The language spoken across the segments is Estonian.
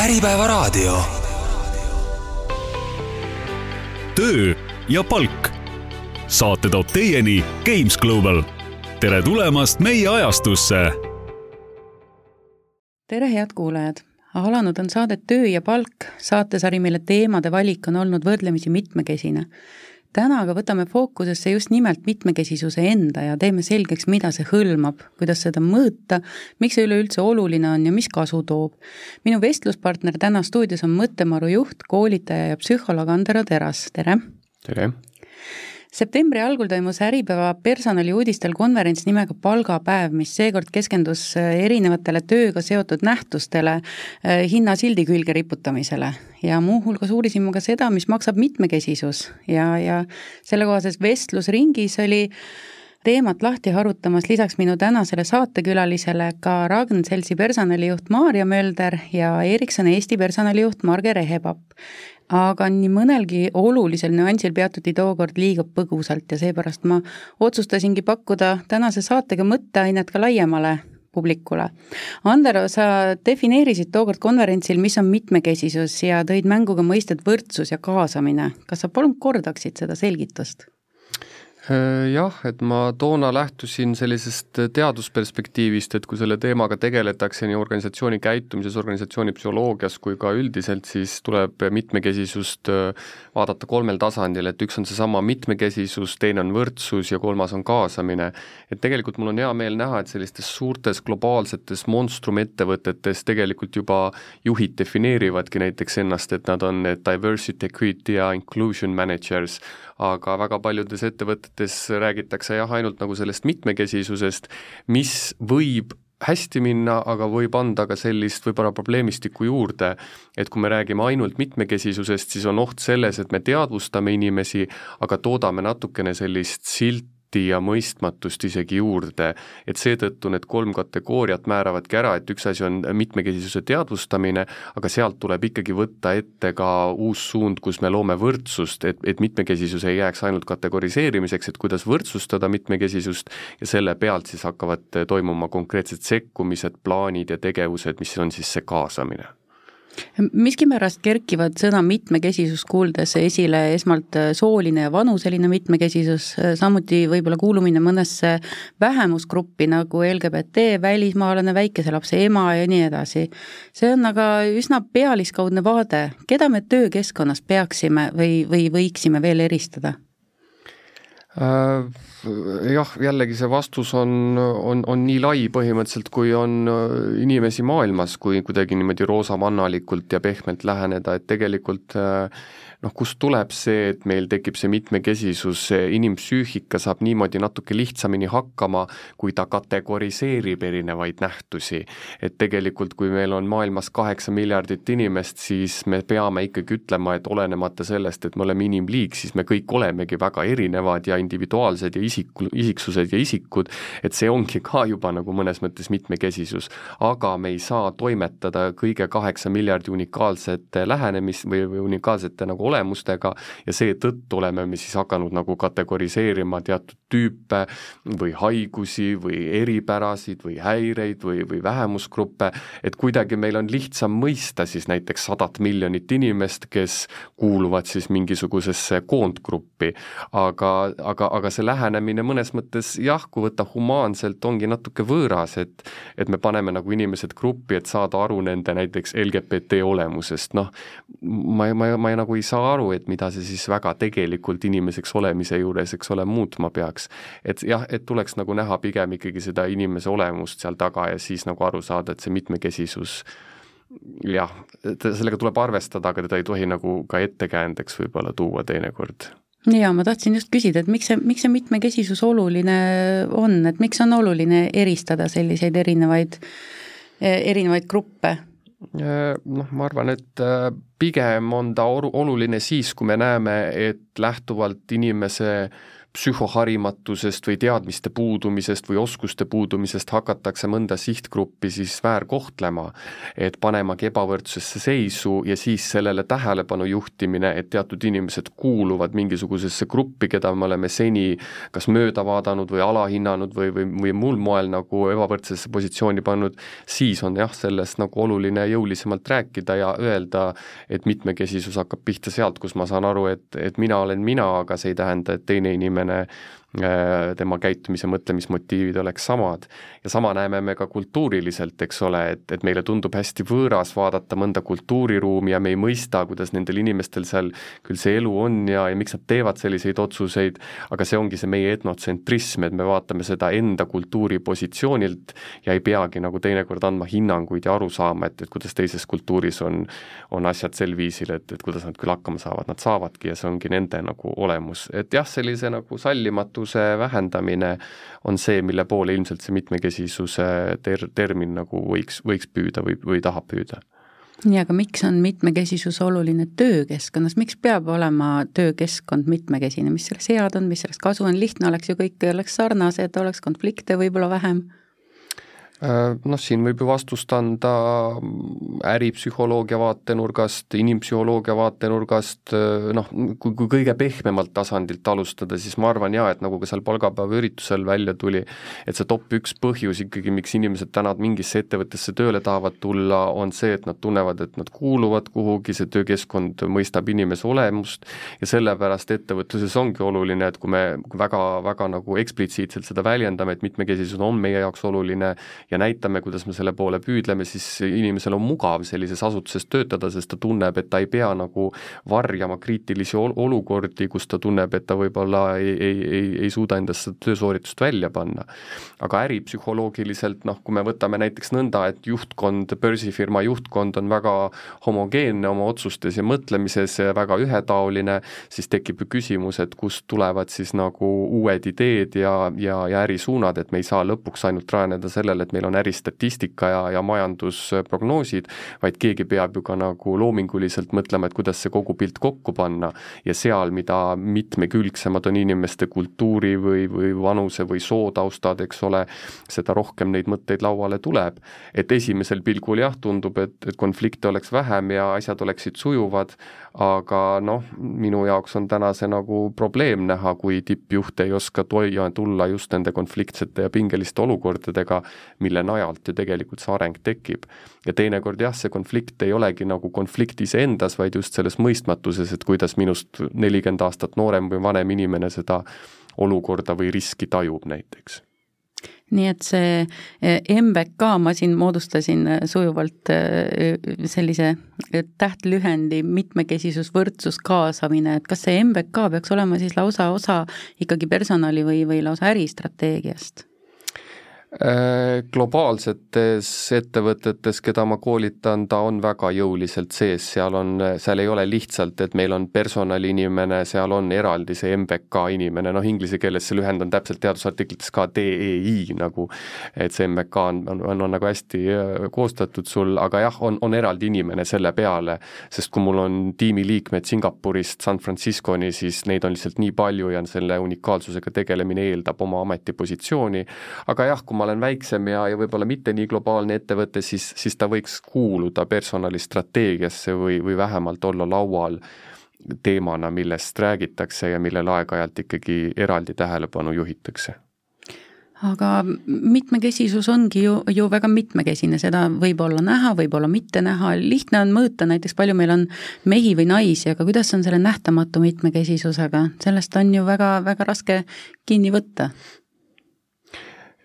Äripäevaraadio. töö ja palk. saate toob teieni Games Global. tere tulemast meie ajastusse. tere, head kuulajad! alanud on saade Töö ja palk, saatesari, mille teemade valik on olnud võrdlemisi mitmekesine täna aga võtame fookusesse just nimelt mitmekesisuse enda ja teeme selgeks, mida see hõlmab, kuidas seda mõõta, miks see üleüldse oluline on ja mis kasu toob. minu vestluspartner täna stuudios on Mõttemaru juht, koolitaja ja psühholoog Andero Teras, tere! tere! Septembri algul toimus Äripäeva personaliuudistel konverents nimega Palgapäev, mis seekord keskendus äh, erinevatele tööga seotud nähtustele äh, hinnasildi külge riputamisele. Ja muuhulgas uurisime ka seda, mis maksab mitmekesisus. Ja, ja sellekohases vestlusringis oli teemat lahti harutamas lisaks minu tänasele saatekülalisele ka Ragn-Seltsi personalijuht Maarja Mölder ja Ericsson Eesti personalijuht Marge Rehepapp aga nii mõnelgi olulisel nüansil peatuti tookord liiga põgusalt ja seepärast ma otsustasingi pakkuda tänase saatega mõtteainet ka laiemale publikule. Andero, sa defineerisid tookord konverentsil, mis on mitmekesisus ja tõid mängu ka mõisted võrdsus ja kaasamine. kas sa palun kordaksid seda selgitust? Äh, jah, et ma toona lähtusin sellisest teadusperspektiivist, et kui selle teemaga tegeletakse nii organisatsiooni käitumises, organisatsiooni psühholoogias kui ka üldiselt, siis tuleb mitmekesisust äh, vaadata kolmel tasandil, et üks on seesama mitmekesisus, teine on võrdsus ja kolmas on kaasamine. et tegelikult mul on hea meel näha, et sellistes suurtes globaalsetes monstrumettevõtetes tegelikult juba juhid defineerivadki näiteks ennast, et nad on need diversity, equity ja inclusion managers, aga väga paljudes ettevõtetes räägitakse jah, ainult nagu sellest mitmekesisusest, mis võib hästi minna, aga võib anda ka sellist võib-olla probleemistikku juurde, et kui me räägime ainult mitmekesisusest, siis on oht selles, et me teadvustame inimesi, aga toodame natukene sellist silti, debatti ja mõistmatust isegi juurde. et seetõttu need kolm kategooriat määravadki ära, et üks asi on mitmekesisuse teadvustamine, aga sealt tuleb ikkagi võtta ette ka uus suund, kus me loome võrdsust, et, et mitmekesisus ei jääks ainult kategoriseerimiseks, et kuidas võrdsustada mitmekesisust ja selle pealt siis hakkavad toimuma konkreetsed sekkumised, plaanid ja tegevused, mis on siis see kaasamine miskipärast kerkivad sõna mitmekesisus kuuldes esile esmalt äh, sooline ja vanuseline mitmekesisus, äh, samuti võib-olla kuulumine mõnesse vähemusgruppi nagu LGBT, välismaalane, väikese lapse ema ja nii edasi. see on aga üsna pealiskaudne vaade, keda me töökeskkonnas peaksime või, või võiksime veel eristada äh,? Jah, jällegi see vastus on, on, on nii lai põhimõtteliselt, kui on äh, inimesi maailmas, kui kuidagi niimoodi roosamannalikult ja pehmelt läheneda, et tegelikult äh, noh, kust tuleb see, et meil tekib see mitmekesisus, inimpsüühika saab niimoodi natuke lihtsamini hakkama, kui ta kategoriseerib erinevaid nähtusi. et tegelikult, kui meil on maailmas kaheksa miljardit inimest, siis me peame ikkagi ütlema, et olenemata sellest, et me oleme inimliik, siis me kõik olemegi väga erinevad ja individuaalsed ja isiku, isiksused ja isikud, et see ongi ka juba nagu mõnes mõttes mitmekesisus. aga me ei saa toimetada kõige kaheksa miljardi unikaalsete lähenemist või, või unikaalsete nagu olemustega ja seetõttu oleme me siis hakanud nagu kategoriseerima teatud tüüpe või haigusi või eripärasid või häireid või, või vähemusgruppe, et kuidagi meil on lihtsam mõista siis näiteks sadat miljonit inimest, kes kuuluvad siis mingisugusesse koondgruppi. aga, aga, aga see lähenemine mõnes mõttes jah, kui võtta humaanselt, ongi natuke võõras, et et me paneme nagu inimesed gruppi, et saada aru nende näiteks LGBT olemusest, noh, ma, ma, ma nagu ei saa aru, et mida see siis väga tegelikult inimeseks olemise juures, eks ole, muutma peaks. et jah, et tuleks nagu näha pigem ikkagi seda inimese olemust seal taga ja siis nagu aru saada, et see mitmekesisus jah, sellega tuleb arvestada, aga teda ei tohi nagu ka ettekäändeks võib-olla tuua teinekord jaa, ma tahtsin just küsida, et miks see, miks see mitmekesisus oluline on, et miks on oluline eristada selliseid erinevaid, erinevaid gruppe? Äh, noh, ma arvan, et äh, pigem on ta oluline siis, kui me näeme, et lähtuvalt inimese psühhoharimatusest või teadmiste puudumisest või oskuste puudumisest hakatakse mõnda sihtgruppi siis väärkohtlema, et panemagi ebavõrdsusesse seisu ja siis sellele tähelepanu juhtimine, et teatud inimesed kuuluvad mingisugusesse gruppi, keda me oleme seni kas mööda vaadanud või alahinnanud või, või, või muul moel nagu ebavõrdsesse positsiooni pannud, siis on jah, sellest nagu oluline jõulisemalt rääkida ja öelda, et mitmekesisus hakkab pihta sealt, kus ma saan aru, et, et mina olen mina, aga see ei tähenda, et teine inimene Äh, tema käitumise, mõtlemismotiivid oleks samad. ja sama näeme me ka kultuuriliselt, eks ole, et, et meile tundub hästi võõras vaadata mõnda kultuuriruumi ja me ei mõista, kuidas nendel inimestel seal küll see elu on ja, ja miks nad teevad selliseid otsuseid, aga see ongi see meie etnotsentrism, et me vaatame seda enda kultuuri positsioonilt ja ei peagi nagu teinekord andma hinnanguid ja aru saama, et, et kuidas teises kultuuris on, on asjad sel viisil, et, et kuidas nad küll hakkama saavad, nad saavadki ja see ongi nende nagu olemus, et jah, sellise nagu sallimatu mitmekesisuse vähendamine on see, mille poole ilmselt see mitmekesisuse ter-, termin nagu võiks, võiks püüda või, või tahab püüda. Nii, aga miks on mitmekesisus oluline töökeskkonnas, miks peab olema töökeskkond mitmekesine, mis sellest head on, mis sellest kasu on, lihtne oleks ju kõik oleks sarnased, oleks konflikte võib-olla vähem. Äh, noh, siin võib ju vastust anda äripsühholoogia vaatenurgast, inimpsühholoogia vaatenurgast, äh, noh, kui, kui kõige pehmemalt tasandilt alustada, siis ma arvan jaa, et nagu ka seal palgapäeva üritusel välja tuli, et see top üks põhjus ikkagi, miks inimesed täna mingisse ettevõttesse tööle tahavad tulla, on see, et nad tunnevad, et nad kuuluvad kuhugi, see töökeskkond mõistab inimese olemust ja sellepärast ettevõtluses ongi oluline, et kui me väga, väga nagu eksplitsiitselt seda väljendame, et mitmekesisus on meie jaoks oluline ja näitame, kuidas me selle poole püüdleme, siis inimesel on mugav sellises asutuses töötada, sest ta tunneb, et ta ei pea nagu varjama kriitilisi ol-, olukordi, kus ta tunneb, et ta võib-olla ei, ei, ei, ei suuda endast seda töösooritust välja panna. aga äripsühholoogiliselt noh, kui me võtame näiteks nõnda, et juhtkond, börsifirma juhtkond on väga homogeenne oma otsustes ja mõtlemises väga ühetaoline, siis tekib ju küsimus, et kust tulevad siis nagu uued ideed ja, ja, ja ärisuunad, et me ei saa lõpuks ainult rajaneda sellele, et meil on äristatistika ja, ja majandusprognoosid, vaid keegi peab ju ka nagu loominguliselt mõtlema, et kuidas see kogu pilt kokku panna ja seal, mida mitmekülgsemad on inimeste kultuuri või, või vanuse või sootaustad, eks ole, seda rohkem neid mõtteid lauale tuleb. et esimesel pilgul jah, tundub, et, et konflikte oleks vähem ja asjad oleksid sujuvad, aga noh, minu jaoks on täna see nagu probleem näha, kui tippjuht ei oska toia tulla just nende konfliktsete ja pingeliste olukordadega, mille najalt ju tegelikult see areng tekib. ja teinekord jah, see konflikt ei olegi nagu konflikt iseendas, vaid just selles mõistmatuses, et kuidas minust nelikümmend aastat noorem või vanem inimene seda olukorda või riski tajub näiteks nii et see eh, MBK, ma siin moodustasin eh, sujuvalt eh, sellise tähtlühendi mitmekesisus, võrdsus, kaasamine, et kas see MBK peaks olema siis lausa osa ikkagi personali või, või lausa äristrateegiast? Äh, globaalsetes ettevõtetes, keda ma koolitan, ta on väga jõuliselt sees, seal on, seal ei ole lihtsalt, et meil on personaliinimene, seal on eraldi see MBK inimene, noh inglise keeles see lühend on täpselt teadusartiklites ka DEI nagu, et see MBK on, on, on, on nagu hästi äh, koostatud sul, aga jah, on, on eraldi inimene selle peale, sest kui mul on tiimiliikmed Singapurist San Francisconi, siis neid on lihtsalt nii palju ja selle unikaalsusega tegelemine eeldab oma ametipositsiooni, aga jah, kui ma olen väiksem ja, ja võib-olla mitte nii globaalne ettevõte, siis, siis ta võiks kuuluda personalistrateegiasse või, või vähemalt olla laual teemana, millest räägitakse ja millele aeg-ajalt ikkagi eraldi tähelepanu juhitakse. Aga mitmekesisus ongi ju, ju väga mitmekesine, seda võib olla näha, võib-olla mitte näha, lihtne on mõõta näiteks, palju meil on mehi või naisi, aga kuidas on selle nähtamatu mitmekesisusega, sellest on ju väga, väga raske kinni võtta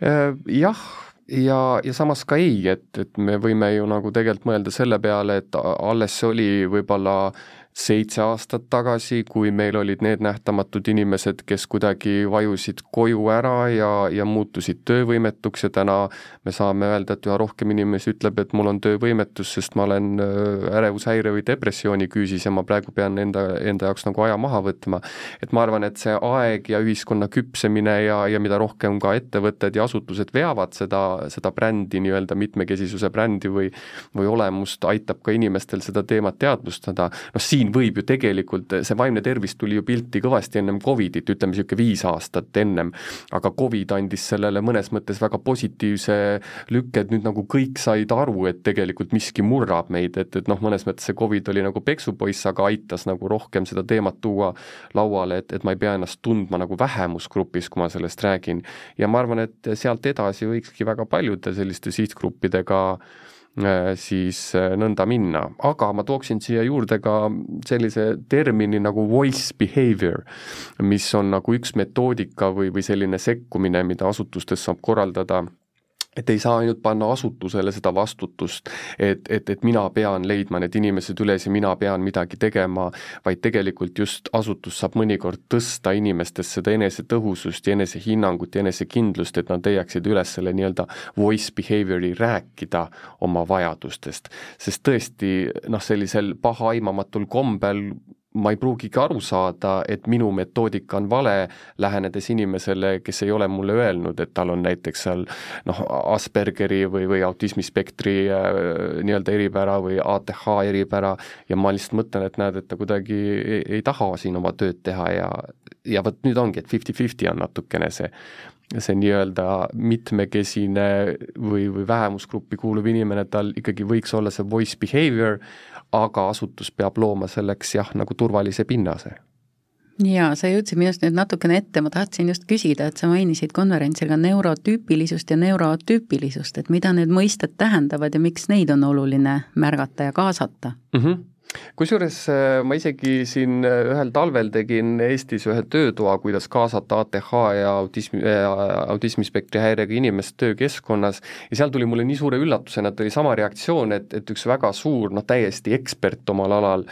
jah, ja, ja samas ka ei, et, et me võime ju nagu tegelikult mõelda selle peale, et alles oli võib-olla seitse aastat tagasi, kui meil olid need nähtamatud inimesed, kes kuidagi vajusid koju ära ja, ja muutusid töövõimetuks ja täna me saame öelda, et üha rohkem inimesi ütleb, et mul on töövõimetus, sest ma olen äh, ärevushäire või depressiooni küüsis ja ma praegu pean enda, enda jaoks nagu aja maha võtma. et ma arvan, et see aeg ja ühiskonna küpsemine ja, ja mida rohkem ka ettevõtted ja asutused veavad seda, seda brändi, nii-öelda mitmekesisuse brändi või või olemust, aitab ka inimestel seda teemat teadvustada, noh siin siin võib ju tegelikult, see vaimne tervis tuli ju pilti kõvasti ennem Covidit, ütleme niisugune viis aastat ennem, aga Covid andis sellele mõnes mõttes väga positiivse lükke, et nüüd nagu kõik said aru, et tegelikult miski murrab meid, et, et noh, mõnes mõttes see Covid oli nagu peksupoiss, aga aitas nagu rohkem seda teemat tuua lauale, et, et ma ei pea ennast tundma nagu vähemusgrupis, kui ma sellest räägin. ja ma arvan, et sealt edasi võikski väga paljude selliste sihtgruppidega äh, siis äh, nõnda minna, aga ma tooksin siia juurde ka sellise termini nagu voice behavior, mis on nagu üks metoodika või, või selline sekkumine, mida asutustes saab korraldada et ei saa ainult panna asutusele seda vastutust, et, et, et mina pean leidma need inimesed üles ja mina pean midagi tegema, vaid tegelikult just asutus saab mõnikord tõsta inimestes seda enesetõhusust ja enesehinnangut ja enesekindlust, et nad leiaksid üles selle nii-öelda voice behavior'i rääkida oma vajadustest. sest tõesti noh, sellisel pahaaimamatul kombel ma ei pruugigi aru saada, et minu metoodika on vale, lähenedes inimesele, kes ei ole mulle öelnud, et tal on näiteks seal noh, Aspergeri või, või autismispektri äh, nii-öelda eripära või ATH eripära ja ma lihtsalt mõtlen, et näed, et ta kuidagi ei, ei taha siin oma tööd teha ja ja vot nüüd ongi, et fifty-fifty on natukene see see nii-öelda mitmekesine või, või vähemusgruppi kuuluv inimene, tal ikkagi võiks olla see voice behavior, aga asutus peab looma selleks jah, nagu turvalise pinnase jaa, sa jõudsid minust nüüd natukene ette, ma tahtsin just küsida, et sa mainisid konverentsil ka neurotüüpilisust ja neuroatüüpilisust, et mida need mõisted tähendavad ja miks neid on oluline märgata ja kaasata mm? -hmm kusjuures äh, ma isegi siin äh, ühel talvel tegin Eestis ühe töötoa, kuidas kaasata ATH ja autismi äh,, autismispektri häirega inimest töökeskkonnas ja seal tuli mulle nii suure üllatusena, et oli sama reaktsioon, et, et üks väga suur, noh täiesti ekspert omal alal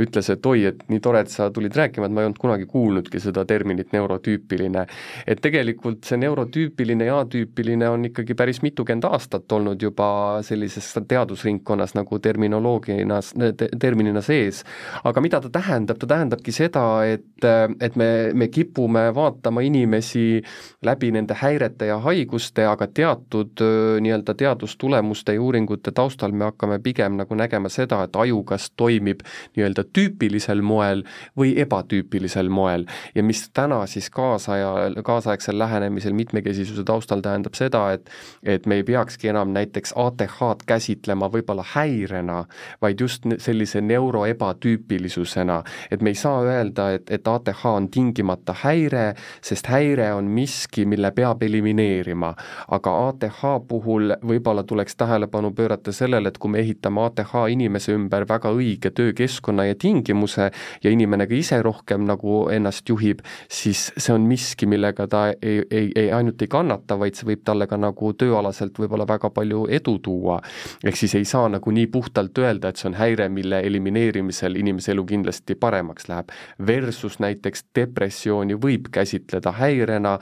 ütles, et oi, et nii tore, et sa tulid rääkima, et ma ei olnud kunagi kuulnudki seda terminit neurotüüpiline. et tegelikult see neurotüüpiline ja atüüpiline on ikkagi päris mitukümmend aastat olnud juba sellises teadusringkonnas nagu terminoloogina te,, terminina sees. aga mida ta tähendab, ta tähendabki seda, et, et me, me kipume vaatama inimesi läbi nende häirete ja haiguste, aga teatud nii-öelda teadustulemuste ja uuringute taustal me hakkame pigem nagu nägema seda, et aju kas toimib nii-öelda tüüpilisel moel või ebatüüpilisel moel. ja mis täna siis kaasaja, kaasaegsel lähenemisel mitmekesisuse taustal tähendab seda, et et me ei peakski enam näiteks ATH-d käsitlema võib-olla häirena, vaid just sellise sellise neuro ebatüüpilisusena, et me ei saa öelda, et, et ATH on tingimata häire, sest häire on miski, mille peab elimineerima. aga ATH puhul võib-olla tuleks tähelepanu pöörata sellele, et kui me ehitame ATH inimese ümber väga õige töökeskkonna ja tingimuse ja inimene ka ise rohkem nagu ennast juhib, siis see on miski, millega ta ei, ei, ei ainult ei kannata, vaid see võib talle ka nagu tööalaselt võib-olla väga palju edu tuua. ehk siis ei saa nagu nii puhtalt öelda, et see on häire, mille elimineerimisel inimese elu kindlasti paremaks läheb. Versus näiteks depressiooni võib käsitleda häirena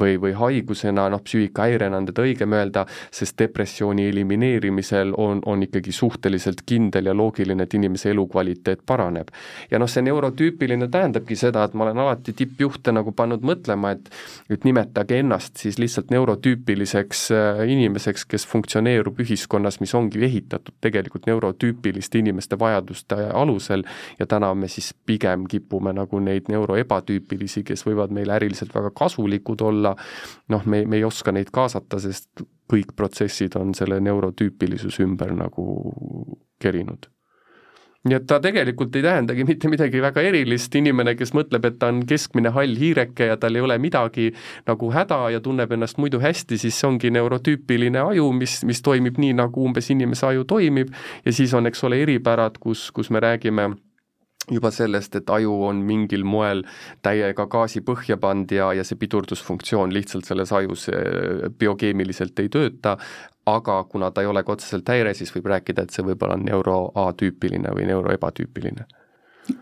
või, või haigusena, noh, psüühikahäirena on teda õigem öelda, sest depressiooni elimineerimisel on, on ikkagi suhteliselt kindel ja loogiline, et inimese elukvaliteet paraneb. ja noh, see neurotüüpiline tähendabki seda, et ma olen alati tippjuhte nagu pannud mõtlema, et et nimetage ennast siis lihtsalt neurotüüpiliseks äh, inimeseks, kes funktsioneerub ühiskonnas, mis ongi ehitatud tegelikult neurotüüpiliste inimeste vajadustele vajaduste alusel ja täna me siis pigem kipume nagu neid neuroebatüüpilisi, kes võivad meile äriliselt väga kasulikud olla, noh, me, me ei oska neid kaasata, sest kõik protsessid on selle neurotüüpilisuse ümber nagu kerinud nii et ta tegelikult ei tähendagi mitte midagi väga erilist, inimene, kes mõtleb, et ta on keskmine hall hiireke ja tal ei ole midagi nagu häda ja tunneb ennast muidu hästi, siis see ongi neurotüüpiline aju, mis, mis toimib nii, nagu umbes inimese aju toimib. Ja siis on, eks ole, eripärad, kus, kus me räägime juba sellest, et aju on mingil moel täiega gaasi põhja pannud ja, ja see pidurdusfunktsioon lihtsalt selles ajus eh, biokeemiliselt ei tööta, aga kuna ta ei ole ka otseselt häire, siis võib rääkida, et see võib-olla on neuro-atüüpiline või neuro-ebatüüpiline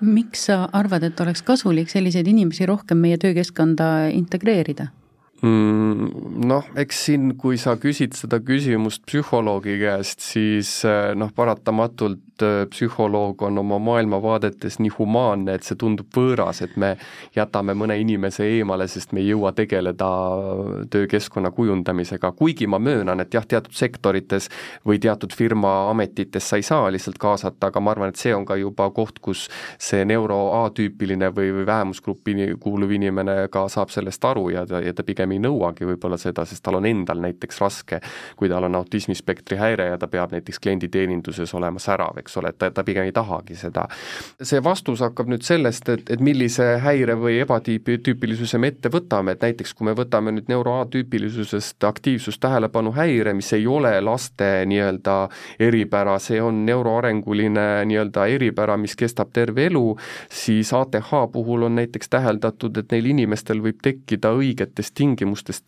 miks sa arvad, et oleks kasulik selliseid inimesi rohkem meie töökeskkonda integreerida? Mm,? Noh, eks siin, kui sa küsid seda küsimust psühholoogi käest, siis eh, noh, paratamatult eh, psühholoog on oma maailmavaadetes nii humaanne, et see tundub võõras, et me jätame mõne inimese eemale, sest me ei jõua tegeleda töökeskkonna kujundamisega, kuigi ma möönan, et jah, teatud sektorites või teatud firma ametites sa ei saa lihtsalt kaasata, aga ma arvan, et see on ka juba koht, kus see neuro A-tüüpiline või, või vähemusgruppi kuuluv inimene ka saab sellest aru ja ta, ja ta pigem ei nõuagi võib-olla seda, sest tal on endal näiteks raske, kui tal on autismispektri häire ja ta peab näiteks klienditeeninduses olema särav, eks ole, et ta, ta pigem ei tahagi seda. see vastus hakkab nüüd sellest, et, et millise häire või ebatüüpilisuse me ette võtame, et näiteks kui me võtame nüüd neuro A-tüüpilisusest aktiivsustähelepanu häire, mis ei ole laste nii-öelda eripära, see on neuroarenguline nii-öelda eripära, mis kestab terve elu, siis ATH puhul on näiteks täheldatud, et neil inimestel võib tekkida õigetes tingimustes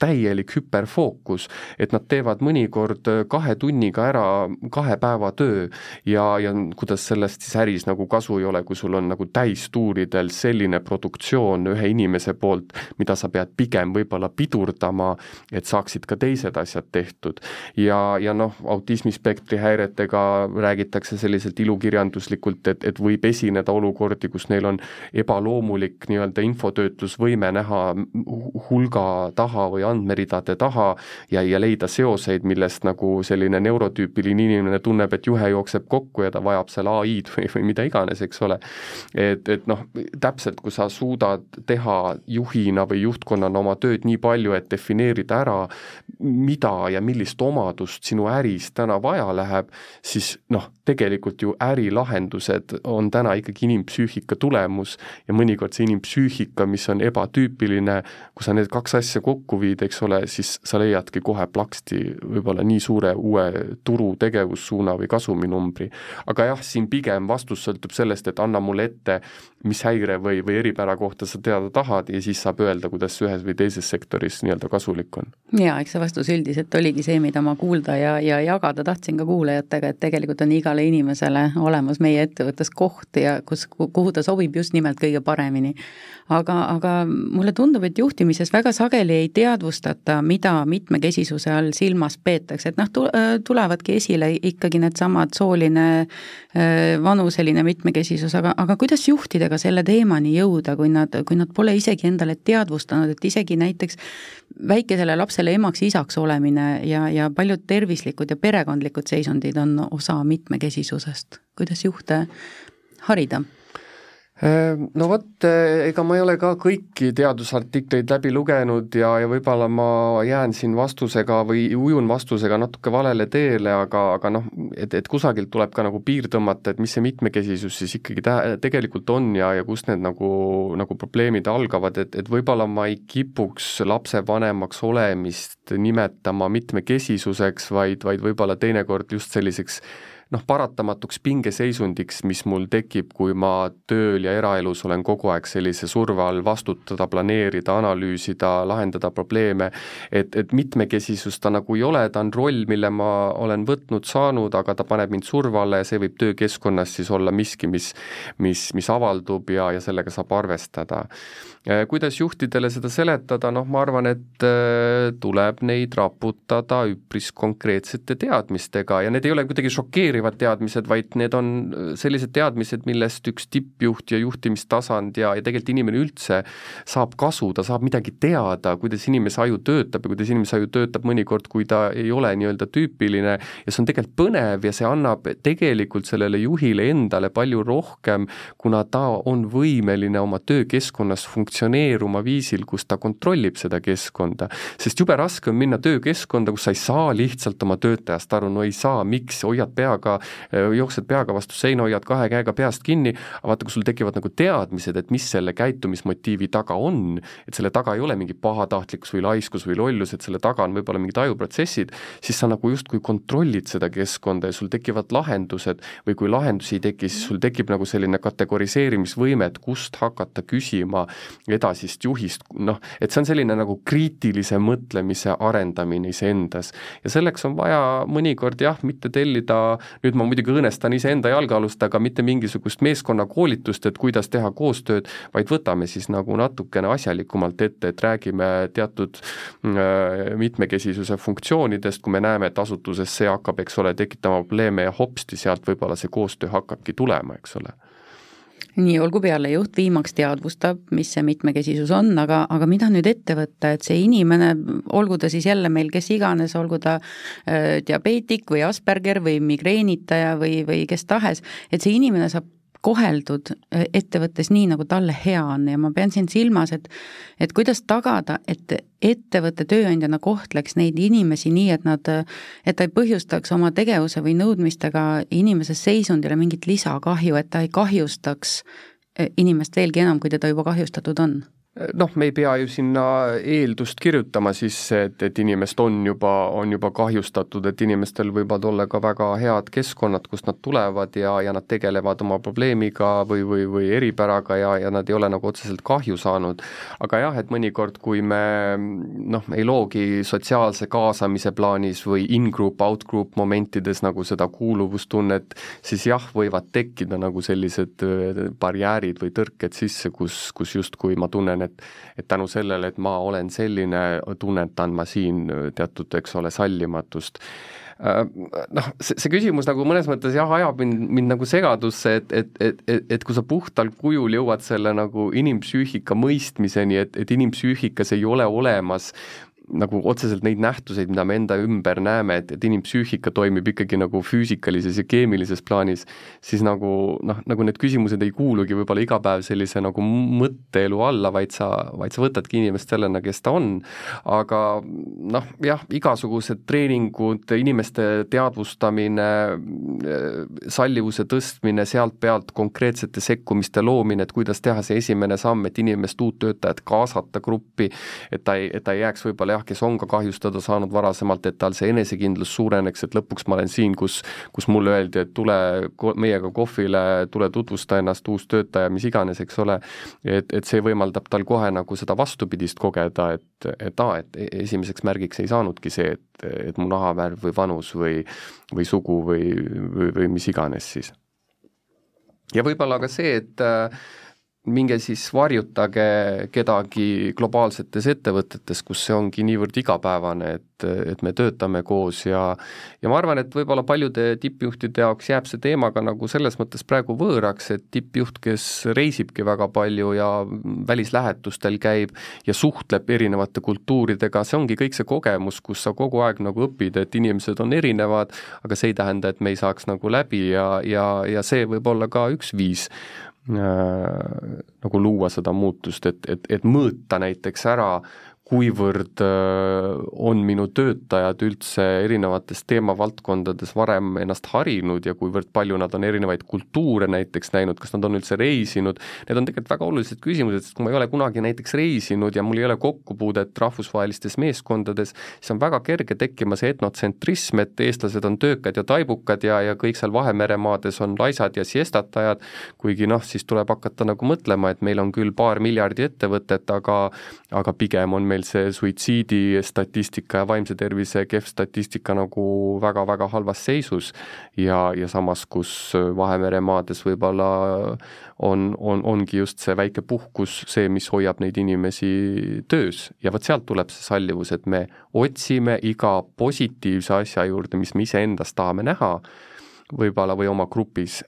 täielik hüperfookus, et nad teevad mõnikord kahe tunniga ära kahe päeva töö ja, ja kuidas sellest siis äris nagu kasu ei ole, kui sul on nagu täistuuridel selline produktsioon ühe inimese poolt, mida sa pead pigem võib-olla pidurdama, et saaksid ka teised asjad tehtud. ja, ja noh, autismispektri häiretega räägitakse selliselt ilukirjanduslikult, et, et võib esineda olukordi, kus neil on ebaloomulik nii-öelda infotöötlusvõime näha hulga taha või andmeridade taha ja, ja leida seoseid, millest nagu selline neurotüüpiline inimene tunneb, et juhe jookseb kokku ja ta vajab seal ai-d või, või mida iganes, eks ole. et, et noh, täpselt, kui sa suudad teha juhina või juhtkonnana oma tööd nii palju, et defineerida ära, mida ja millist omadust sinu äris täna vaja läheb, siis noh, tegelikult ju ärilahendused on täna ikkagi inimpsüühika tulemus ja mõnikord see inimpsüühika, mis on ebatüüpiline, kui sa need kaks asja kokku viid, eks ole, siis sa leiadki kohe plaksti võib-olla nii suure uue turu tegevussuuna või kasuminumbri. aga jah, siin pigem vastus sõltub sellest, et anna mulle ette, mis häire või, või eripära kohta sa teada tahad ja siis saab öelda, kuidas ühes või teises sektoris nii-öelda kasulik on. jaa, eks see vastus üldiselt oligi see, mida ma kuulda ja, ja jagada tahtsin ka kuulajatega, et tegelikult on igale inimesele olemas meie ettevõttes koht ja kus, kuhu ta sobib just nimelt kõige paremini. aga, aga mulle tundub, et juhtimises väga sageli ei teadvustata, mida mitmekesisuse all silmas peetakse, et noh, tulevadki esile ikkagi needsamad sooline, vanuseline mitmekesisus, aga, aga kuidas juhtidega selle teemani jõuda, kui nad, kui nad pole isegi endale teadvustanud, et isegi näiteks väikesele lapsele emaks-isaks olemine ja, ja paljud tervislikud ja perekondlikud seisundid on osa mitmekesisusest, kuidas juhte harida? Ehm, no vot, eh, ega ma ei ole ka kõiki teadusartikleid läbi lugenud ja, ja võib-olla ma jään siin vastusega või ujun vastusega natuke valele teele, aga, aga noh, et, et kusagilt tuleb ka nagu piir tõmmata, et mis see mitmekesisus siis ikkagi tä-, tegelikult on ja, ja kust need nagu, nagu probleemid algavad, et, et võib-olla ma ei kipuks lapsevanemaks olemist nimetama mitmekesisuseks, vaid, vaid võib-olla teinekord just selliseks noh, paratamatuks pingeseisundiks, mis mul tekib, kui ma tööl ja eraelus olen kogu aeg sellise surve all vastutada, planeerida, analüüsida, lahendada probleeme, et, et mitmekesisus ta nagu ei ole, ta on roll, mille ma olen võtnud, saanud, aga ta paneb mind surve alla ja see võib töökeskkonnas siis olla miski, mis mis, mis avaldub ja, ja sellega saab arvestada. Kuidas juhtidele seda seletada, noh, ma arvan, et äh, tuleb neid raputada üpris konkreetsete teadmistega ja need ei ole kuidagi šokeerivad, inspireerivad teadmised, vaid need on äh, sellised teadmised, millest üks tippjuht ja juhtimistasand ja, ja tegelikult inimene üldse saab kasu, ta saab midagi teada, kuidas inimese aju töötab ja kuidas inimese aju töötab mõnikord, kui ta ei ole nii-öelda tüüpiline ja see on tegelikult põnev ja see annab tegelikult sellele juhile endale palju rohkem, kuna ta on võimeline oma töökeskkonnas funktsioneeruma viisil, kus ta kontrollib seda keskkonda. sest jube raske on minna töökeskkonda, kus sa ei saa lihtsalt oma töötajast aru, no ei saa, miks, hoiad peaga peaga, äh, jooksed peaga vastu seina, hoiad kahe käega peast kinni, aga vaata, kui sul tekivad nagu teadmised, et mis selle käitumismotiivi taga on, et selle taga ei ole mingi pahatahtlikkus või laiskus või lollus, et selle taga on võib-olla mingid ajuprotsessid, siis sa nagu justkui kontrollid seda keskkonda ja sul tekivad lahendused või kui lahendusi ei teki, siis sul tekib nagu selline kategoriseerimisvõime, et kust hakata küsima edasist juhist, noh, et see on selline nagu kriitilise mõtlemise arendamine iseendas. ja selleks on vaja mõnikord jah, mitte tellida nüüd ma muidugi õõnestan iseenda jalgealust, aga mitte mingisugust meeskonnakoolitust, et kuidas teha koostööd, vaid võtame siis nagu natukene asjalikumalt ette, et räägime teatud äh, mitmekesisuse funktsioonidest, kui me näeme, et asutuses see hakkab, eks ole, tekitama probleeme ja hopsti, sealt võib-olla see koostöö hakkabki tulema, eks ole nii, olgu peale, juht viimaks teadvustab, mis see mitmekesisus on, aga, aga mida nüüd ette võtta, et see inimene, olgu ta siis jälle meil kes iganes, olgu ta äh, diabeetik või Asperger või migreenitaja või, või kes tahes, et see inimene saab koheldud äh, ettevõttes nii, nagu talle hea on. Ja ma pean siin silmas, et et kuidas tagada, et ettevõtte tööandjana kohtleks neid inimesi nii, et nad, et ta ei põhjustaks oma tegevuse või nõudmistega inimese seisundile mingit lisakahju, et ta ei kahjustaks äh, inimest veelgi enam, kui teda juba kahjustatud on noh, me ei pea ju sinna eeldust kirjutama sisse, et, et inimest on juba, on juba kahjustatud, et inimestel võivad olla ka väga head keskkonnad, kust nad tulevad ja, ja nad tegelevad oma probleemiga või, või, või eripäraga ja, ja nad ei ole nagu otseselt kahju saanud. aga jah, et mõnikord, kui me noh, ei loogi sotsiaalse kaasamise plaanis või in-group, out-group momentides nagu seda kuuluvustunnet, siis jah, võivad tekkida nagu sellised äh, barjäärid või tõrked sisse, kus, kus justkui ma tunnen, et et tänu sellele, et ma olen selline, tunnetan ma siin teatud, eks ole, sallimatust. Äh, noh, see, see küsimus nagu mõnes mõttes jah, ajab mind, mind nagu segadusse, et, et, et, et, et kui sa puhtal kujul jõuad selle nagu inimpsüühika mõistmiseni, et, et inimpsüühikas ei ole olemas nagu otseselt neid nähtuseid, mida me enda ümber näeme, et, et inimpsüühika toimib ikkagi nagu füüsikalises ja keemilises plaanis, siis nagu noh, nagu need küsimused ei kuulugi võib-olla iga päev sellise nagu mõtteelu alla, vaid sa, vaid sa võtadki inimest sellena, kes ta on. aga noh, jah, igasugused treeningud, inimeste teadvustamine, sallivuse tõstmine, sealt pealt konkreetsete sekkumiste loomine, et kuidas teha see esimene samm, et inimest, uut töötajat kaasata gruppi, et ta ei, et ta ei jääks võib-olla jah, jah, kes on ka kahjustada saanud varasemalt, et tal see enesekindlus suureneks, et lõpuks ma olen siin, kus, kus mulle öeldi, et tule meiega kohvile, tule tutvusta ennast, uus töötaja, mis iganes, eks ole, et, et see võimaldab tal kohe nagu seda vastupidist kogeda, et, et aa, et e-, esimeseks märgiks ei saanudki see, et, et mu nahavärv või vanus või, või sugu või, või, või mis iganes siis. ja võib-olla ka see, et äh, minge siis varjutage kedagi globaalsetes ettevõtetes, kus see ongi niivõrd igapäevane, et, et me töötame koos ja ja ma arvan, et võib-olla paljude tippjuhtide jaoks jääb see teema ka nagu selles mõttes praegu võõraks, et tippjuht, kes reisibki väga palju ja välislähetustel käib ja suhtleb erinevate kultuuridega, see ongi kõik see kogemus, kus sa kogu aeg nagu õpid, et inimesed on erinevad, aga see ei tähenda, et me ei saaks nagu läbi ja, ja, ja see võib olla ka üks viis nagu luua seda muutust, et, et, et mõõta näiteks ära kuivõrd äh, on minu töötajad üldse erinevates teemavaldkondades varem ennast harinud ja kuivõrd palju nad on erinevaid kultuure näiteks näinud, kas nad on üldse reisinud, need on tegelikult väga olulised küsimused, sest kui ma ei ole kunagi näiteks reisinud ja mul ei ole kokkupuudet rahvusvahelistes meeskondades, siis on väga kerge tekkima see etnotsentrism, et eestlased on töökad ja taibukad ja, ja kõik seal Vahemere maades on laisad ja siestatajad, kuigi noh, siis tuleb hakata nagu mõtlema, et meil on küll paar miljardi ettevõtet, aga aga pigem on meil meil see suitsiidistatistika ja vaimse tervise kehv statistika nagu väga-väga halvas seisus ja, ja samas, kus Vahemere maades võib-olla on, on, ongi just see väike puhkus see, mis hoiab neid inimesi töös. Ja vot sealt tuleb see sallivus, et me otsime iga positiivse asja juurde, mis me iseendas tahame näha võib-olla või oma grupis,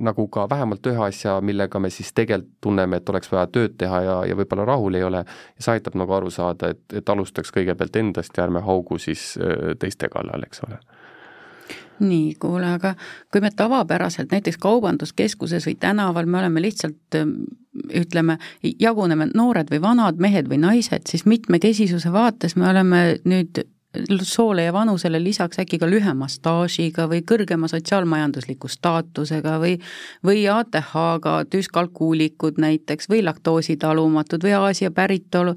nagu ka vähemalt ühe asja, millega me siis tegelikult tunneme, et oleks vaja tööd teha ja, ja võib-olla rahul ei ole, ja see aitab nagu aru saada, et, et alustaks kõigepealt endast ja ärme haugu siis teiste kallal, eks ole. Nii, kuule, aga kui me tavapäraselt näiteks kaubanduskeskuses või tänaval, me oleme lihtsalt ütleme, jaguneme noored või vanad, mehed või naised, siis mitmekesisuse vaates me oleme nüüd soole ja vanusele lisaks äkki ka lühema staažiga või kõrgema sotsiaalmajandusliku staatusega või või ATH-ga düskalkuulikud näiteks või laktoositalumatud või Aasia päritolu,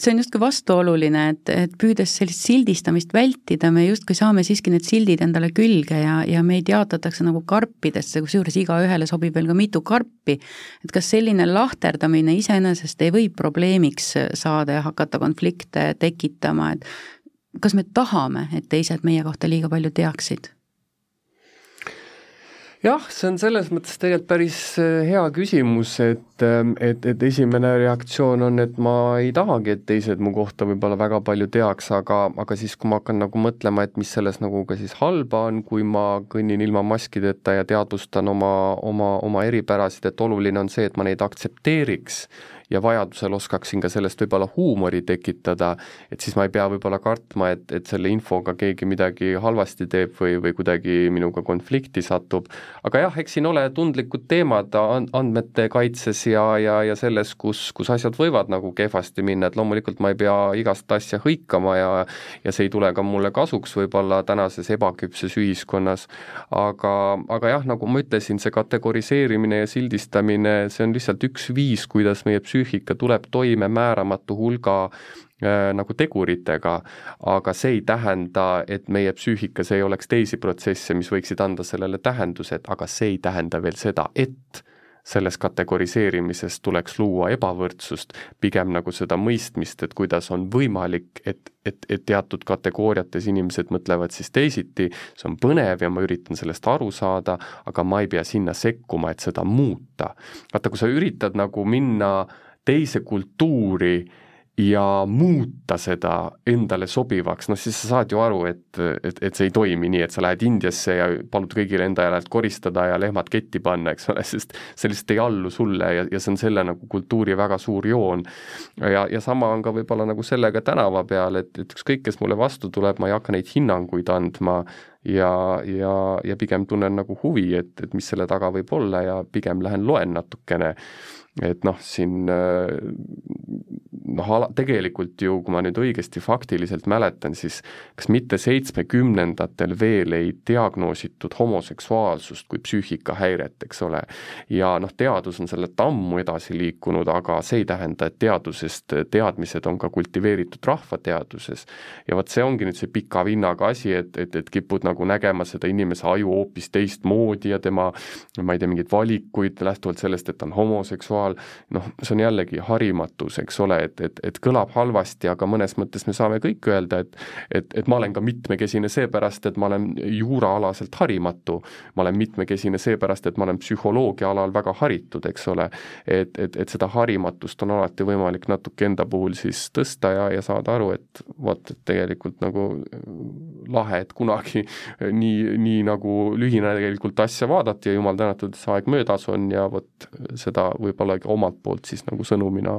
see on justkui vastuoluline, et, et püüdes sellist sildistamist vältida, me justkui saame siiski need sildid endale külge ja, ja meid jaotatakse nagu karpidesse, kusjuures igaühele sobib veel ka mitu karpi. et kas selline lahterdamine iseenesest ei või probleemiks saada ja hakata konflikte tekitama, et kas me tahame, et teised meie kohta liiga palju teaksid? jah, see on selles mõttes tegelikult päris äh, hea küsimus, et ähm, et, et esimene reaktsioon on, et ma ei tahagi, et teised mu kohta võib-olla väga palju teaks, aga, aga siis, kui ma hakkan nagu mõtlema, et mis selles nagu ka siis halba on, kui ma kõnnin ilma maskideta ja teadvustan oma, oma, oma eripärasid, et oluline on see, et ma neid aktsepteeriks ja vajadusel oskaksin ka sellest võib-olla huumori tekitada, et siis ma ei pea võib-olla kartma, et, et selle infoga keegi midagi halvasti teeb või, või kuidagi minuga konflikti satub, aga jah, eks siin ole tundlikud teemad andmete kaitses ja, ja, ja selles, kus, kus asjad võivad nagu kehvasti minna, et loomulikult ma ei pea igast asja hõikama ja ja see ei tule ka mulle kasuks võib-olla tänases ebaküpses ühiskonnas, aga, aga jah, nagu ma ütlesin, see kategoriseerimine ja sildistamine, see on lihtsalt üks viis, kuidas meie psüüh-, psüühika tuleb toime määramatu hulga äh, nagu teguritega, aga see ei tähenda, et meie psüühikas ei oleks teisi protsesse, mis võiksid anda sellele tähendused, aga see ei tähenda veel seda, et selles kategoriseerimises tuleks luua ebavõrdsust, pigem nagu seda mõistmist, et kuidas on võimalik, et, et, et teatud kategooriates inimesed mõtlevad siis teisiti, see on põnev ja ma üritan sellest aru saada, aga ma ei pea sinna sekkuma, et seda muuta. vaata, kui sa üritad nagu minna äh, teise kultuuri ja muuta seda endale sobivaks, noh siis sa saad ju aru, et, et, et see ei toimi nii, et sa lähed Indiasse ja palud kõigile enda järelt koristada ja lehmad ketti panna, eks ole, sest see lihtsalt ei allu sulle ja, ja see on selle nagu kultuuri väga suur joon. ja, ja sama on ka võib-olla nagu sellega tänava peal, et, et ükskõik, kes mulle vastu tuleb, ma ei hakka neid hinnanguid andma ja, ja, ja pigem tunnen nagu huvi, et, et mis selle taga võib olla ja pigem lähen loen natukene et noh, siin äh, noh, ala, tegelikult ju, kui ma nüüd õigesti faktiliselt mäletan, siis kas mitte seitsmekümnendatel veel ei diagnoositud homoseksuaalsust kui psüühikahäiret, eks ole. ja noh, teadus on sellelt ammu edasi liikunud, aga see ei tähenda, et teadusest teadmised on ka kultiveeritud rahvateaduses. ja vot see ongi nüüd see pika vinnaga asi, et, et, et kipud nagu nägema seda inimese aju hoopis teistmoodi ja tema ma ei tea, mingeid valikuid lähtuvalt sellest, et ta on homoseksuaal, noh, see on jällegi harimatus, eks ole, et, et, et kõlab halvasti, aga mõnes mõttes me saame kõik öelda, et et, et ma olen ka mitmekesine seepärast, et ma olen juuraalaselt harimatu. ma olen mitmekesine seepärast, et ma olen psühholoogia alal väga haritud, eks ole. et, et, et seda harimatust on alati võimalik natuke enda puhul siis tõsta ja, ja saada aru, et vot, et tegelikult nagu lahe, et kunagi nii, nii nagu lühinägelikult asja vaadati ja jumal tänatud, see aeg möödas on ja vot seda võib-olla omalt poolt siis nagu sõnumina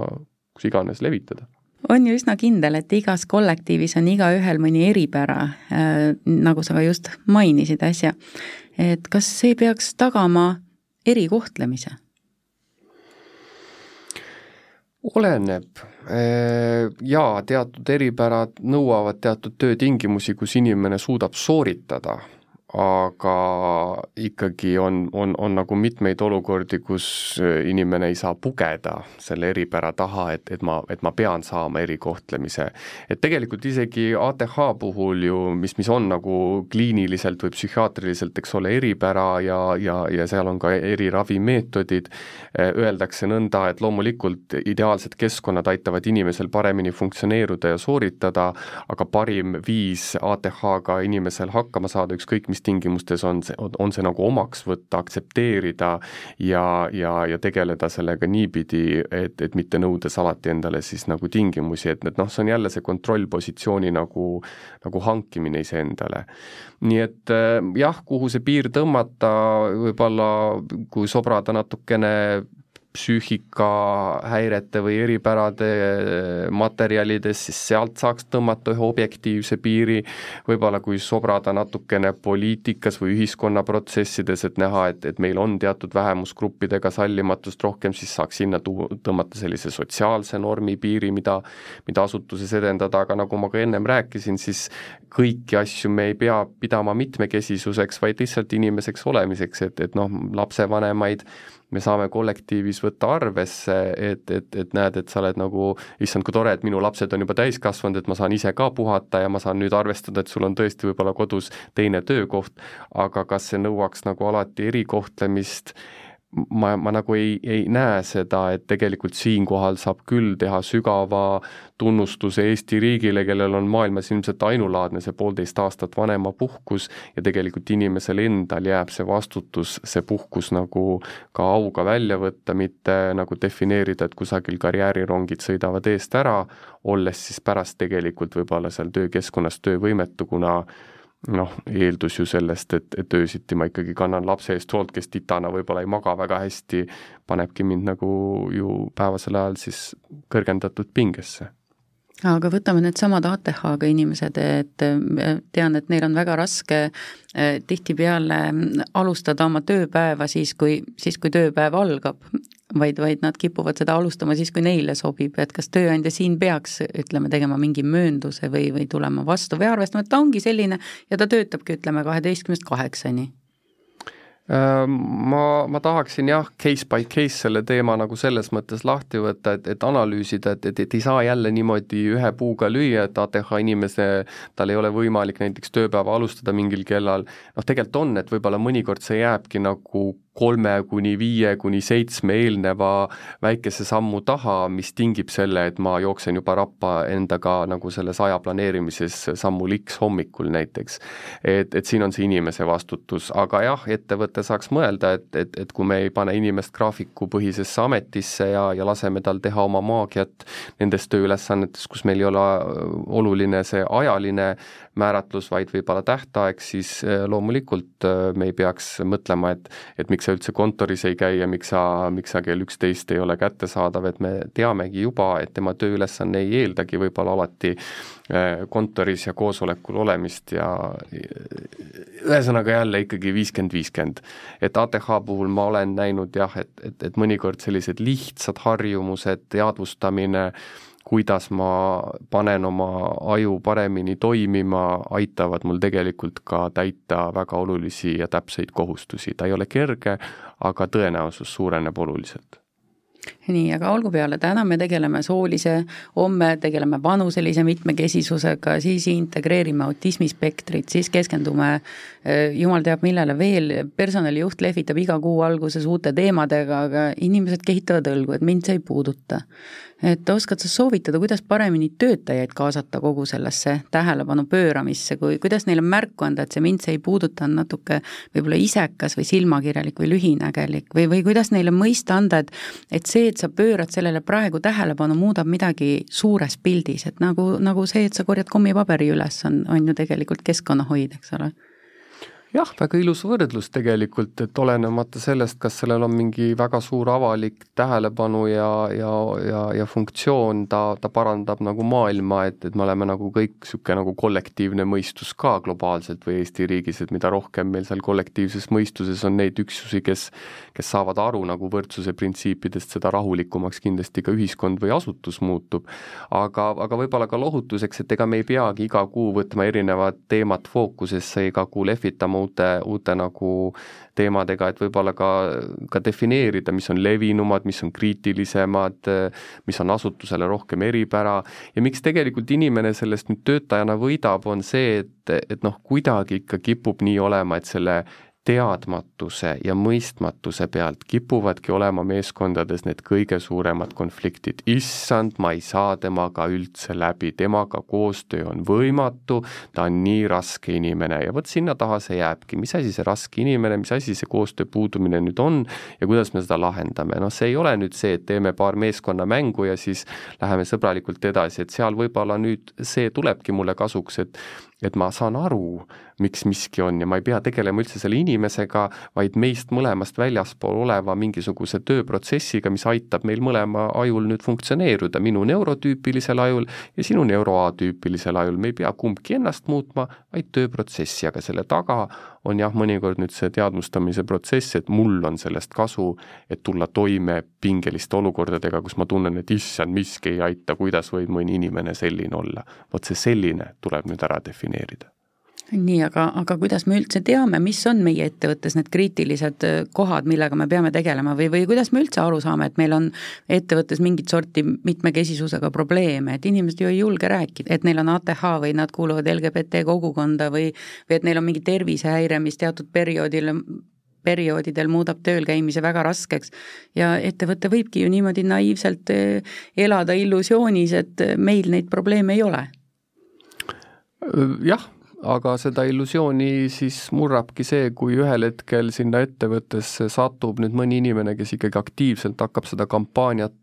kus iganes levitada on ju üsna kindel, et igas kollektiivis on igaühel mõni eripära äh,, nagu sa ka just mainisid äsja. et kas see peaks tagama erikohtlemise? oleneb. Äh, jaa, teatud eripärad nõuavad teatud töötingimusi, kus inimene suudab sooritada aga ikkagi on, on, on nagu mitmeid olukordi, kus inimene ei saa pugeda selle eripära taha, et, et ma, et ma pean saama erikohtlemise. et tegelikult isegi ATH puhul ju, mis, mis on nagu kliiniliselt või psühhiaatriliselt, eks ole, eripära ja, ja, ja seal on ka eriravimeetodid, öeldakse nõnda, et loomulikult ideaalsed keskkonnad aitavad inimesel paremini funktsioneeruda ja sooritada, aga parim viis ATH-ga inimesel hakkama saada, ükskõik mis tingimustes on see, on see nagu omaks võtta, aktsepteerida ja, ja, ja tegeleda sellega niipidi, et, et mitte nõudes alati endale siis nagu tingimusi, et, et noh, see on jälle see kontrollpositsiooni nagu, nagu hankimine iseendale. nii et äh, jah, kuhu see piir tõmmata, võib-olla kui sobrada natukene psüühikahäirete või eripärade materjalides, siis sealt saaks tõmmata ühe objektiivse piiri, võib-olla kui sobrada natukene poliitikas või ühiskonnaprotsessides, et näha, et, et meil on teatud vähemusgruppidega sallimatust rohkem, siis saaks sinna tuu-, tõmmata sellise sotsiaalse normi piiri, mida mida asutuses edendada, aga nagu ma ka ennem rääkisin, siis kõiki asju me ei pea pidama mitmekesisuseks, vaid lihtsalt inimeseks olemiseks, et, et noh, lapsevanemaid me saame kollektiivis võtta arvesse, et, et, et näed, et sa oled nagu, issand, kui tore, et minu lapsed on juba täiskasvanud, et ma saan ise ka puhata ja ma saan nüüd arvestada, et sul on tõesti võib-olla kodus teine töökoht, aga kas see nõuaks nagu alati erikohtlemist, ma, ma nagu ei, ei näe seda, et tegelikult siinkohal saab küll teha sügava tunnustuse Eesti riigile, kellel on maailmas ilmselt ainulaadne see poolteist aastat vanemapuhkus ja tegelikult inimesel endal jääb see vastutus, see puhkus nagu ka auga välja võtta, mitte nagu defineerida, et kusagil karjäärirongid sõidavad eest ära, olles siis pärast tegelikult võib-olla seal töökeskkonnas töövõimetu, kuna noh, eeldus ju sellest, et, et öösiti ma ikkagi kannan lapse eest hoolt, kes titana võib-olla ei maga väga hästi, panebki mind nagu ju päevasel ajal siis kõrgendatud pingesse aga võtame needsamad ATH-ga inimesed, et äh, tean, et neil on väga raske äh, tihtipeale alustada oma tööpäeva siis, kui, siis kui tööpäev algab. Vaid, vaid nad kipuvad seda alustama siis, kui neile sobib, et kas tööandja siin peaks, ütleme, tegema mingi möönduse või, või tulema vastu või arvestama, et ta ongi selline ja ta töötabki, ütleme, kaheteistkümnest kaheksani ma, ma tahaksin jah, case by case selle teema nagu selles mõttes lahti võtta, et, et analüüsida, et, et, et ei saa jälle niimoodi ühe puuga lüüa, et ATH inimese, tal ei ole võimalik näiteks tööpäeva alustada mingil kellal, noh tegelikult on, et võib-olla mõnikord see jääbki nagu kolme kuni viie kuni seitsme eelneva väikese sammu taha, mis tingib selle, et ma jooksen juba rappa endaga nagu selles aja planeerimises sammul X hommikul näiteks. et, et siin on see inimese vastutus, aga jah, ettevõte saaks mõelda, et, et, et kui me ei pane inimest graafikupõhisesse ametisse ja, ja laseme tal teha oma maagiat nendes tööülesannetes, kus meil ei ole oluline see ajaline määratlus, vaid võib-olla tähtaeg, siis äh, loomulikult äh, me ei peaks mõtlema, et et miks sa üldse kontoris ei käi ja miks sa, miks sa kell üksteist ei ole kättesaadav, et me teamegi juba, et tema tööülesanne ei eeldagi võib-olla alati äh, kontoris ja koosolekul olemist ja ühesõnaga jälle ikkagi viiskümmend, viiskümmend. et ATH puhul ma olen näinud jah, et, et, et mõnikord sellised lihtsad harjumused, teadvustamine, kuidas ma panen oma aju paremini toimima, aitavad mul tegelikult ka täita väga olulisi ja täpseid kohustusi, ta ei ole kerge, aga tõenäosus suureneb oluliselt nii, aga olgu peale, täna me tegeleme soolise, homme tegeleme vanuselise mitmekesisusega, siis integreerime autismispektrit, siis keskendume eh, jumal teab millele veel, personalijuht lehvitab iga kuu alguses uute teemadega, aga inimesed kehitavad õlgu, et mind see ei puuduta. Et oskad sa soovitada, kuidas paremini töötajaid kaasata kogu sellesse tähelepanu pööramisse, kui, kuidas neile märku anda, et see mind see ei puuduta, on natuke võib-olla isekas või silmakirjalik või lühinägelik või, või kuidas neile mõista anda, et et see, et sa pöörad sellele praegu tähelepanu, muudab midagi suures pildis, et nagu, nagu see, et sa korjad kommipaberi üles, on, on ju tegelikult keskkonnahoid, eks ole jah, väga ilus võrdlus tegelikult, et olenemata sellest, kas sellel on mingi väga suur avalik tähelepanu ja, ja, ja, ja funktsioon, ta, ta parandab nagu maailma, et, et me oleme nagu kõik niisugune nagu kollektiivne mõistus ka globaalselt või Eesti riigis, et mida rohkem meil seal kollektiivses mõistuses on neid üksusi, kes kes saavad aru nagu võrdsuse printsiipidest, seda rahulikumaks kindlasti ka ühiskond või asutus muutub. aga, aga võib-olla ka lohutuseks, et ega me ei peagi iga kuu võtma erinevat teemat fookusesse, iga kuu lehvitama uute, uute nagu teemadega, et võib-olla ka, ka defineerida, mis on levinumad, mis on kriitilisemad, mis on asutusele rohkem eripära. Ja miks tegelikult inimene sellest nüüd töötajana võidab, on see, et, et noh, kuidagi ikka kipub nii olema, et selle teadmatuse ja mõistmatuse pealt kipuvadki olema meeskondades need kõige suuremad konfliktid. issand, ma ei saa temaga üldse läbi, temaga koostöö on võimatu, ta on nii raske inimene. Ja vot sinna taha see jääbki, mis asi see raske inimene, mis asi see koostöö puudumine nüüd on ja kuidas me seda lahendame, noh, see ei ole nüüd see, et teeme paar meeskonnamängu ja siis läheme sõbralikult edasi, et seal võib-olla nüüd see tulebki mulle kasuks, et et ma saan aru, miks miski on ja ma ei pea tegelema üldse selle inimesega, vaid meist mõlemast väljaspool oleva mingisuguse tööprotsessiga, mis aitab meil mõlema ajul nüüd funktsioneeruda, minu neurotüüpilisel ajul ja sinu neuroatüüpilisel ajul, me ei pea kumbki ennast muutma, vaid tööprotsessi, aga selle taga on jah, mõnikord nüüd see teadvustamise protsess, et mul on sellest kasu, et tulla toime pingeliste olukordadega, kus ma tunnen, et issand, miski ei aita, kuidas võib mõni inimene selline olla. vot see selline tuleb nüüd ära defineerida nii, aga, aga kuidas me üldse teame, mis on meie ettevõttes need kriitilised äh, kohad, millega me peame tegelema või, või kuidas me üldse aru saame, et meil on ettevõttes mingit sorti mitmekesisusega probleeme, et inimesed ju ei julge rääkida, et neil on ATH või nad kuuluvad LGBT kogukonda või, või et neil on mingi tervisehäire, mis teatud perioodil perioodidel muudab tööl käimise väga raskeks. ja ettevõte võibki ju niimoodi naiivselt eh, elada illusioonis, et meil neid probleeme ei ole. jah, aga seda illusiooni siis murrabki see, kui ühel hetkel sinna ettevõttesse satub nüüd mõni inimene, kes ikkagi aktiivselt hakkab seda kampaaniat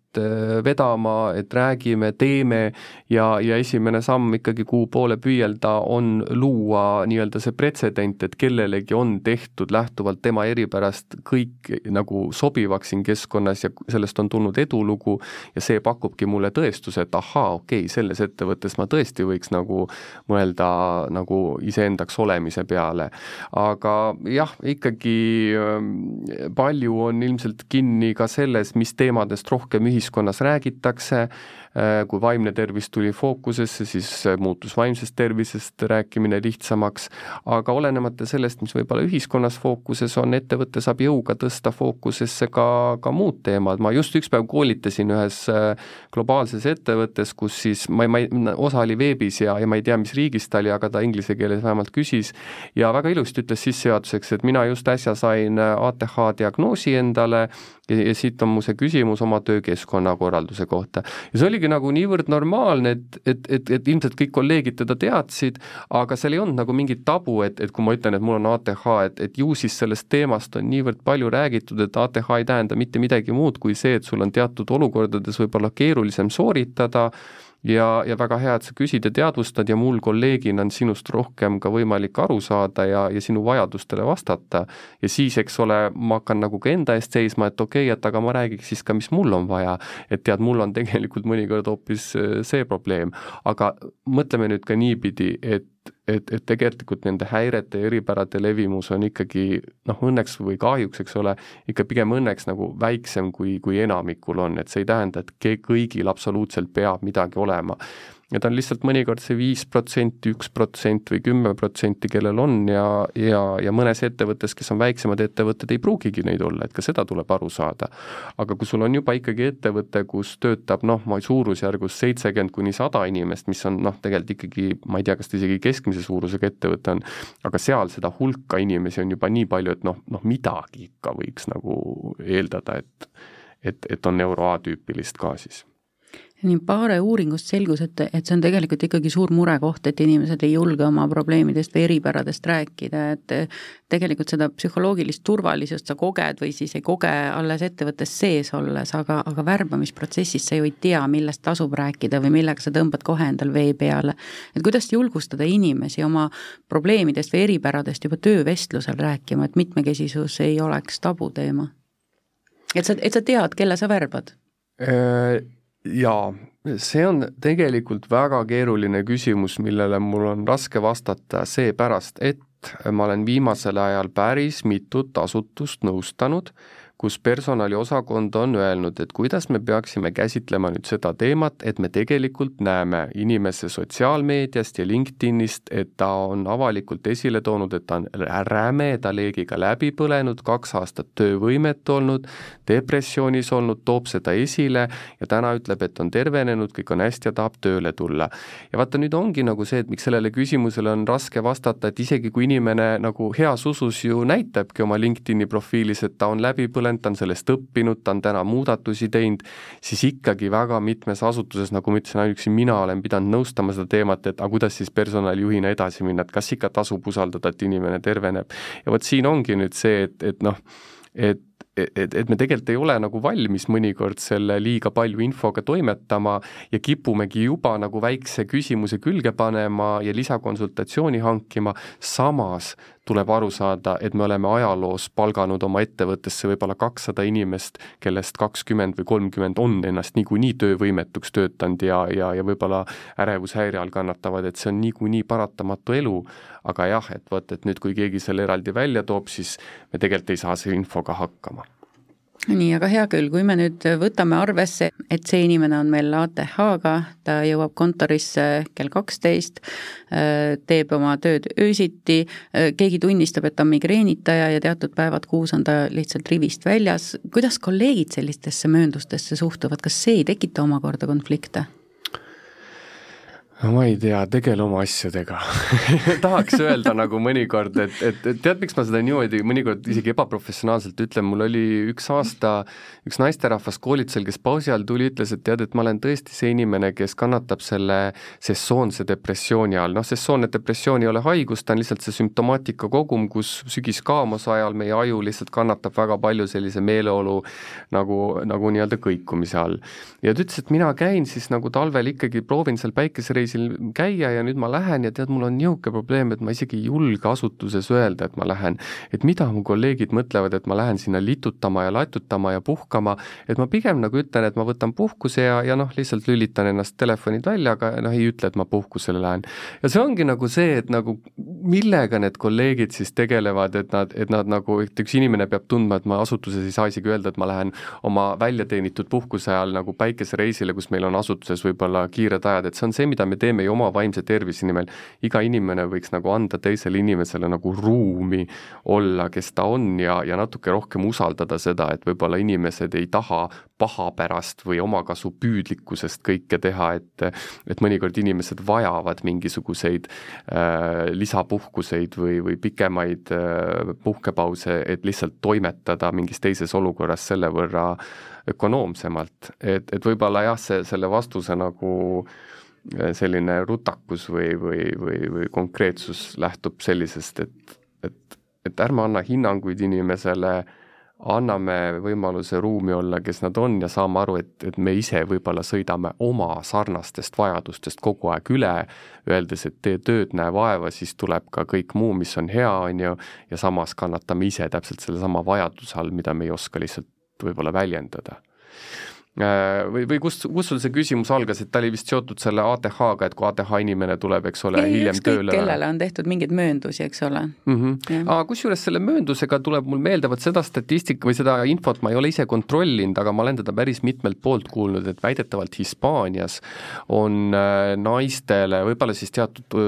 vedama, et räägime, teeme ja, ja esimene samm ikkagi, kuhu poole püüelda, on luua nii-öelda see pretsedent, et kellelegi on tehtud lähtuvalt tema eripärast kõik nagu sobivaks siin keskkonnas ja sellest on tulnud edulugu ja see pakubki mulle tõestuse, et ahaa, okei okay,, selles ettevõttes ma tõesti võiks nagu mõelda nagu iseendaks olemise peale. aga jah, ikkagi ähm, palju on ilmselt kinni ka selles, mis teemadest rohkem ühiskond ühiskonnas räägitakse, kui vaimne tervis tuli fookusesse, siis muutus vaimsest tervisest rääkimine lihtsamaks, aga olenemata sellest, mis võib-olla ühiskonnas fookuses on, ettevõte saab jõuga tõsta fookusesse ka, ka muud teemad, ma just üks päev koolitasin ühes äh, globaalses ettevõttes, kus siis ma ei, ma ei, osa oli veebis ja, ja ma ei tea, mis riigist ta oli, aga ta inglise keeles vähemalt küsis. Ja väga ilusti ütles sissejuhatuseks, et mina just äsja sain ATH diagnoosi endale ja, ja siit on mu see küsimus oma töökeskkonna korralduse kohta. ja see oligi nagu niivõrd normaalne, et, et, et, et ilmselt kõik kolleegid teda teadsid, aga seal ei olnud nagu mingit tabu, et, et kui ma ütlen, et mul on ATH, et, et ju siis sellest teemast on niivõrd palju räägitud, et ATH ei tähenda mitte midagi muud kui see, et sul on teatud olukordades võib-olla keerulisem sooritada, ja, ja väga hea, et sa küsid ja teadvustad ja mul kolleegina on sinust rohkem ka võimalik aru saada ja, ja sinu vajadustele vastata. ja siis, eks ole, ma hakkan nagu ka enda eest seisma, et okei okay,, et aga ma räägiks siis ka, mis mul on vaja. et tead, mul on tegelikult mõnikord hoopis äh, see probleem, aga mõtleme nüüd ka niipidi, et et, et tegelikult nende häirete ja eripärade levimus on ikkagi noh, õnneks või kahjuks, eks ole, ikka pigem õnneks nagu väiksem, kui, kui enamikul on, et see ei tähenda, et kõigil absoluutselt peab midagi olema ja ta on lihtsalt mõnikord see viis protsenti, üks protsent või kümme protsenti, kellel on ja, ja, ja mõnes ettevõttes, kes on väiksemad ettevõtted, ei pruugigi neid olla, et ka seda tuleb aru saada. aga kui sul on juba ikkagi ettevõte, kus töötab noh, ma suurusjärgus seitsekümmend kuni sada inimest, mis on noh, tegelikult ikkagi ma ei tea, kas ta isegi keskmise suurusega ettevõte on, aga seal seda hulka inimesi on juba nii palju, et noh, noh midagi ikka võiks nagu eeldada, et et, et on euro A-tüüpilist ka siis nii Paare uuringust selgus, et, et see on tegelikult ikkagi suur murekoht, et inimesed ei julge oma probleemidest või eripäradest rääkida, et tegelikult seda psühholoogilist turvalisust sa koged või siis ei koge alles ettevõttes sees olles, aga, aga värbamisprotsessis sa ju ei tea, millest tasub rääkida või millega sa tõmbad kohe endal vee peale. et kuidas julgustada inimesi oma probleemidest või eripäradest juba töövestlusel rääkima, et mitmekesisus ei oleks tabuteema? et sa, et sa tead, kelle sa värbad äh jaa, see on tegelikult väga keeruline küsimus, millele mul on raske vastata seepärast, et ma olen viimasel ajal päris mitut asutust nõustanud, kus personaliosakond on öelnud, et kuidas me peaksime käsitlema nüüd seda teemat, et me tegelikult näeme inimese sotsiaalmeediast ja LinkedInist, et ta on avalikult esile toonud, et ta on rämeda leegiga läbi põlenud, kaks aastat töövõimet olnud, depressioonis olnud, toob seda esile ja täna ütleb, et on tervenenud, kõik on hästi ja tahab tööle tulla. ja vaata, nüüd ongi nagu see, et miks sellele küsimusele on raske vastata, et isegi kui inimene nagu heas usus ju näitabki oma LinkedIni profiilis, et ta on läbi põlenud, talent, ta on sellest õppinud, ta on täna muudatusi teinud, siis ikkagi väga mitmes asutuses, nagu ma ütlesin, ainuüksi mina olen pidanud nõustama seda teemat, et aga kuidas siis personalijuhina edasi minna, et kas ikka tasub usaldada, et inimene terveneb. ja vot siin ongi nüüd see, et, et noh, et et, et me tegelikult ei ole nagu valmis mõnikord selle liiga palju infoga toimetama ja kipumegi juba nagu väikse küsimuse külge panema ja lisakonsultatsiooni hankima, samas tuleb aru saada, et me oleme ajaloos palganud oma ettevõttesse võib-olla kakssada inimest, kellest kakskümmend või kolmkümmend on ennast niikuinii töövõimetuks töötanud ja, ja, ja võib-olla ärevushäire all kannatavad, et see on niikuinii paratamatu elu, aga jah, et vot, et nüüd, kui keegi selle eraldi välja toob, siis me tegelikult ei saa selle infoga hakkama nii, aga hea küll, kui me nüüd võtame arvesse, et see inimene on meil ATH-ga, ta jõuab kontorisse kell kaksteist, äh, teeb oma tööd öösiti, äh, keegi tunnistab, et ta on migreenitaja ja teatud päevad kuus on ta lihtsalt rivist väljas, kuidas kolleegid sellistesse mööndustesse suhtuvad, kas see ei tekita omakorda konflikte? No ma ei tea, tegele oma asjadega. Tahaks öelda nagu mõnikord, et, et, et tead, miks ma seda niimoodi mõnikord isegi ebaprofessionaalselt ütlen, mul oli üks aasta üks naisterahvas koolitusel, kes pausi ajal tuli, ütles, et tead, et ma olen tõesti see inimene, kes kannatab selle sessoonse depressiooni all, noh, sessoonne depressioon ei ole haigus, ta on lihtsalt see sümptomaatika kogum, kus sügiskaamuse ajal meie aju lihtsalt kannatab väga palju sellise meeleolu nagu, nagu nii-öelda kõikumise all. ja ta ütles, et mina käin siis nagu talvel ikkagi, proovin seal päikesereisil reisil käia ja nüüd ma lähen ja tead, mul on niisugune probleem, et ma isegi ei julge asutuses öelda, et ma lähen. et mida mu kolleegid mõtlevad, et ma lähen sinna litutama ja latutama ja puhkama, et ma pigem nagu ütlen, et ma võtan puhkuse ja, ja noh, lihtsalt lülitan ennast telefonid välja, aga noh, ei ütle, et ma puhkusele lähen. ja see ongi nagu see, et nagu millega need kolleegid siis tegelevad, et nad, et nad nagu, et üks inimene peab tundma, et ma asutuses ei saa isegi öelda, et ma lähen oma väljateenitud puhkuse ajal nagu päikesereisile, kus meil on asutuses võib-olla kiired ajad, et see on see, mida me teeme ju oma vaimse tervise nimel, iga inimene võiks nagu anda teisele inimesele nagu ruumi olla, kes ta on ja, ja natuke rohkem usaldada seda, et võib-olla inimesed ei taha paha pärast või omakasu püüdlikkusest kõike teha, et et mõnikord inimesed vajavad mingisuguseid äh, lisapuhkuseid või, või pikemaid äh, puhkepause, et lihtsalt toimetada mingis teises olukorras selle võrra ökonoomsemalt, et, et võib-olla jah, see, selle vastuse nagu äh, selline rutakus või, või, või, või konkreetsus lähtub sellisest, et, et, et ärme anna hinnanguid inimesele, anname võimaluse ruumi olla, kes nad on ja saame aru, et, et me ise võib-olla sõidame oma sarnastest vajadustest kogu aeg üle, öeldes, et tee tööd, näe vaeva, siis tuleb ka kõik muu, mis on hea, on ju, ja samas kannatame ise täpselt sellesama vajaduse all, mida me ei oska lihtsalt võib-olla väljendada või, või kust, kust sul see küsimus algas, et ta oli vist seotud selle ATH-ga, et kui ATH inimene tuleb, eks ole, hiljem tööle? kellele on tehtud mingeid mööndusi, eks ole mm. -hmm. aga kusjuures selle mööndusega tuleb mul meelde, vot seda statistika või seda infot ma ei ole ise kontrollinud, aga ma olen teda päris mitmelt poolt kuulnud, et väidetavalt Hispaanias on äh, naistele võib-olla siis teatud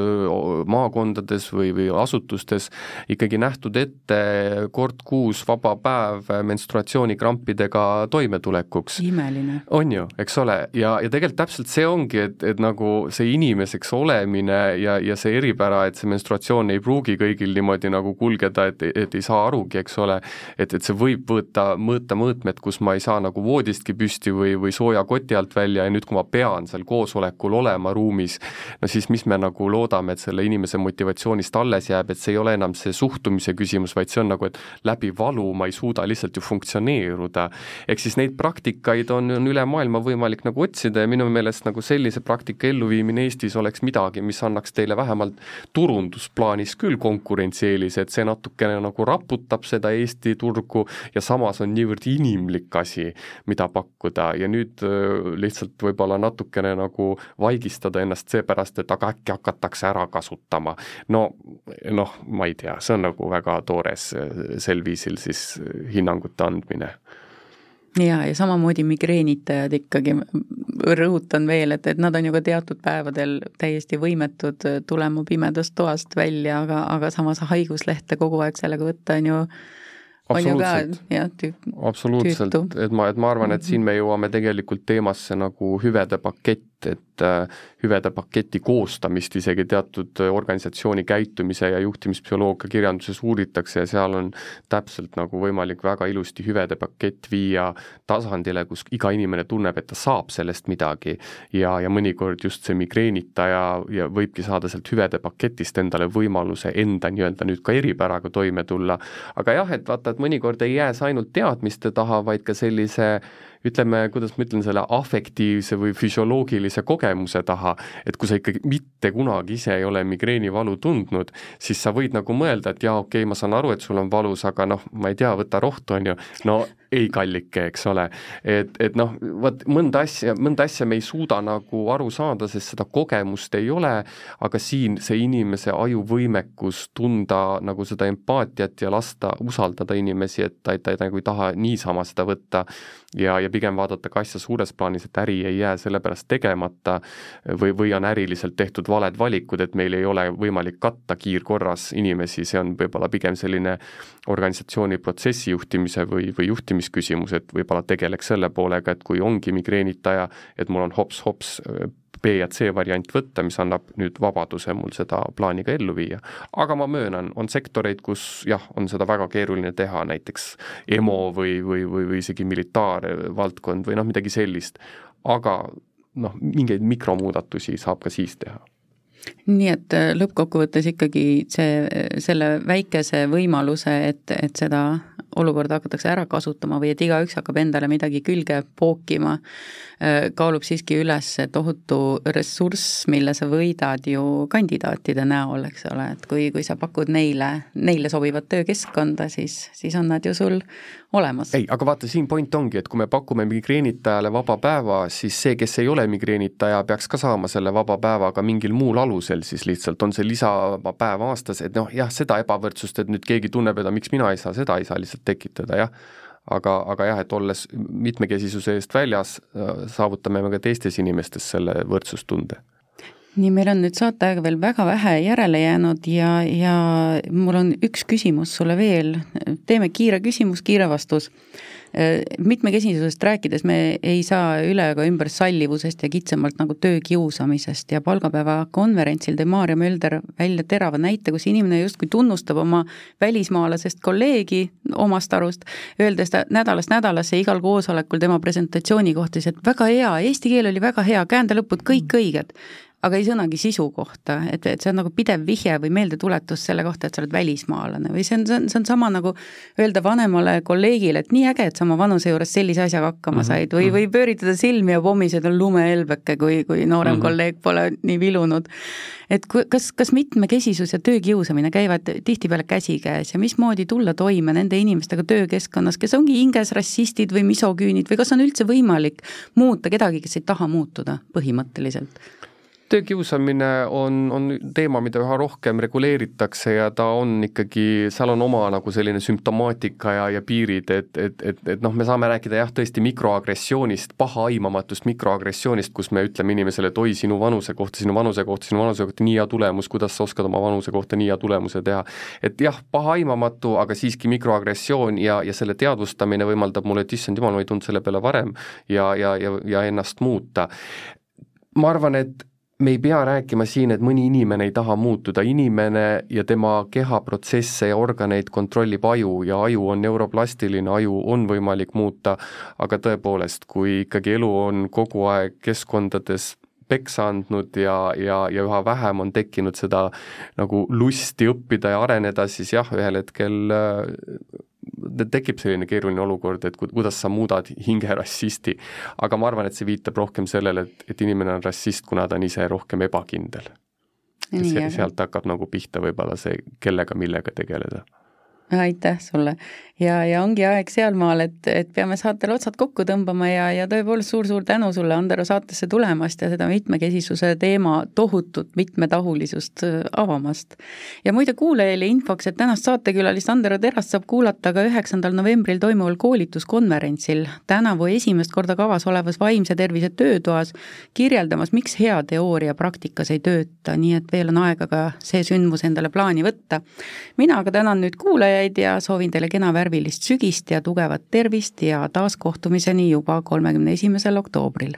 maakondades või, või asutustes ikkagi nähtud ette kord kuus vaba päev menstruatsioonikrampidega toimetulekuks. imeline imeline. on ju, eks ole, ja, ja tegelikult täpselt see ongi, et, et nagu see inimeseks olemine ja, ja see eripära, et see menstruatsioon ei pruugi kõigil niimoodi nagu kulgeda, et, et ei saa arugi, eks ole, et, et see võib võtta, mõõta mõõtmed, kus ma ei saa nagu voodistki püsti või, või sooja koti alt välja ja nüüd, kui ma pean seal koosolekul olema ruumis, no siis mis me nagu loodame, et selle inimese motivatsioonist alles jääb, et see ei ole enam see suhtumise küsimus, vaid see on nagu, et läbi valu ma ei suuda lihtsalt ju funktsioneeruda. ehk siis neid praktikaid on on, on üle maailma võimalik nagu otsida ja minu meelest nagu sellise praktika elluviimine Eestis oleks midagi, mis annaks teile vähemalt turundusplaanis küll konkurentsieelise, et see natukene nagu raputab seda Eesti turgu ja samas on niivõrd inimlik asi, mida pakkuda ja nüüd lihtsalt võib-olla natukene nagu vaigistada ennast seepärast, et aga äkki hakatakse ära kasutama. no noh, ma ei tea, see on nagu väga toores sel viisil siis hinnangute andmine ja, ja samamoodi migreenitajad ikkagi, rõhutan veel, et, et nad on ju ka teatud päevadel täiesti võimetud tulema pimedast toast välja, aga, aga samas haiguslehte kogu aeg sellega võtta on ju absoluutselt, absoluutselt, et ma, et ma arvan, et siin me jõuame tegelikult teemasse nagu hüvede pakett, et hüvede paketi koostamist isegi teatud organisatsiooni käitumise ja juhtimispsühholoogia kirjanduses uuritakse ja seal on täpselt nagu võimalik väga ilusti hüvede pakett viia tasandile, kus iga inimene tunneb, et ta saab sellest midagi ja, ja mõnikord just see migreenitaja ja võibki saada sealt hüvede paketist endale võimaluse enda nii-öelda nüüd ka eripäraga toime tulla. aga jah, et vaata, et mõnikord ei jää see ainult teadmiste taha, vaid ka sellise ütleme, kuidas ma ütlen, selle afektiivse või füsioloogilise kogemuse taha, et kui sa ikkagi mitte kunagi ise ei ole migreenivalu tundnud, siis sa võid nagu mõelda, et jaa, okei okay,, ma saan aru, et sul on valus, aga noh, ma ei tea, võta rohtu, on ju, no ei, kallike, eks ole. et, et noh, vot mõnda asja, mõnda asja me ei suuda nagu aru saada, sest seda kogemust ei ole, aga siin see inimese ajuvõimekus tunda nagu seda empaatiat ja lasta usaldada inimesi, et ta, ta, nagu ei taha niisama seda võtta ja, ja pigem vaadata ka asja suures plaanis, et äri ei jää sellepärast tegemata või, või on äriliselt tehtud valed valikud, et meil ei ole võimalik katta kiirkorras inimesi, see on võib-olla pigem selline organisatsiooni protsessi juhtimise või, või juhtimisküsimus, et võib-olla tegeleks selle poolega, et kui ongi migreenitaja, et mul on hops-hops B ja C variant võtta, mis annab nüüd vabaduse mul seda plaani ka ellu viia. aga ma möönan, on sektoreid, kus jah, on seda väga keeruline teha, näiteks EMO või, või, või, või isegi militaarvaldkond või noh, midagi sellist, aga noh, mingeid mikromuudatusi saab ka siis teha nii et äh, lõppkokkuvõttes ikkagi see, selle väikese võimaluse, et, et seda olukorda hakatakse ära kasutama või et igaüks hakkab endale midagi külge pookima, äh, kaalub siiski üles tohutu ressurss, mille sa võidad ju kandidaatide näol, eks ole, et kui, kui sa pakud neile, neile sobivat töökeskkonda, siis, siis on nad ju sul olemas. ei, aga vaata, siin point ongi, et kui me pakume migreenitajale vaba päeva, siis see, kes ei ole migreenitaja, peaks ka saama selle vaba päeva ka mingil muul alusel siis lihtsalt, on see lisapäev aastas, et noh, jah, seda ebavõrdsust, et nüüd keegi tunneb, et miks mina ei saa, seda ei saa lihtsalt tekitada, jah. Aga, aga jah, et olles mitmekesisuse eest väljas, saavutame me ka teistes inimestes selle võrdsustunde nii, meil on nüüd saateaega veel väga vähe järele jäänud ja, ja mul on üks küsimus sulle veel. teeme kiire küsimus, kiire vastus. mitmekesisusest rääkides me ei saa üle ega ümber sallivusest ja kitsamalt nagu töökiusamisest ja palgapäeva konverentsil tõi Maarja Mölder välja terava näite, kus inimene justkui tunnustab oma välismaalasest kolleegi omast arust, öeldes nädalast nädalasse igal koosolekul tema presentatsiooni kohta siis, et väga hea, eesti keel oli väga hea, käändelõpud kõik õiged aga ei sõnagi sisu kohta, et, et see on nagu pidev vihje või meeldetuletus selle kohta, et sa oled välismaalane või see on, see on, see on sama nagu öelda vanemale kolleegile, et nii äge, et sa oma vanuse juures sellise asjaga hakkama -hmm. said või, või pööritada silmi ja pommiseda lumehelbeke, kui, kui noorem mm -hmm. kolleeg pole nii vilunud. et kui, kas, kas mitmekesisus ja töökiusamine käivad tihtipeale käsikäes ja mismoodi tulla toime nende inimestega töökeskkonnas, kes ongi hinges rassistid või misoküünid või kas on üldse võimalik muuta kedagi, kes ei taha muutuda põhimõtteliselt? Töökiusamine on, on teema, mida üha rohkem reguleeritakse ja ta on ikkagi, seal on oma nagu selline sümptomaatika ja, ja piirid, et, et, et, et noh, me saame rääkida jah, tõesti mikroagressioonist, pahaaimamatust mikroagressioonist, kus me ütleme inimesele, et oi, sinu vanuse kohta, sinu vanuse kohta, sinu vanuse kohta nii hea tulemus, kuidas sa oskad oma vanuse kohta nii hea tulemuse teha. et jah, pahaaimamatu, aga siiski mikroagressioon ja, ja selle teadvustamine võimaldab mulle, et issand jumal, ma ei tulnud selle peale varem ja, ja, ja, ja ennast muuta. ma arvan, et me ei pea rääkima siin, et mõni inimene ei taha muutuda, inimene ja tema kehaprotsesse ja organeid kontrollib aju ja aju on neuroplastiline, aju on võimalik muuta, aga tõepoolest, kui ikkagi elu on kogu aeg keskkondades peksa andnud ja, ja, ja üha vähem on tekkinud seda nagu lusti õppida ja areneda, siis jah, ühel hetkel tekib selline keeruline olukord, et kuidas sa muudad hinge rassisti. aga ma arvan, et see viitab rohkem sellele, et, et inimene on rassist, kuna ta on ise rohkem ebakindel. sealt hakkab nagu pihta võib-olla see, kellega, millega tegeleda aitäh sulle ja, ja ongi aeg sealmaal, et, et peame saatele otsad kokku tõmbama ja, ja tõepoolest suur-suur tänu sulle, Andero, saatesse tulemast ja seda mitmekesisuse teema tohutut mitmetahulisust äh, avamast. ja muide kuulajale infoks, et tänast saatekülalist Andero Terast saab kuulata ka üheksandal novembril toimuval koolituskonverentsil tänavu esimest korda kavas olevas vaimse tervise töötoas, kirjeldamas, miks hea teooria praktikas ei tööta, nii et veel on aega ka see sündmus endale plaani võtta. mina aga tänan nüüd kuulajaid ja soovin teile kena värvilist sügist ja tugevat tervist ja taas kohtumiseni juba kolmekümne esimesel oktoobril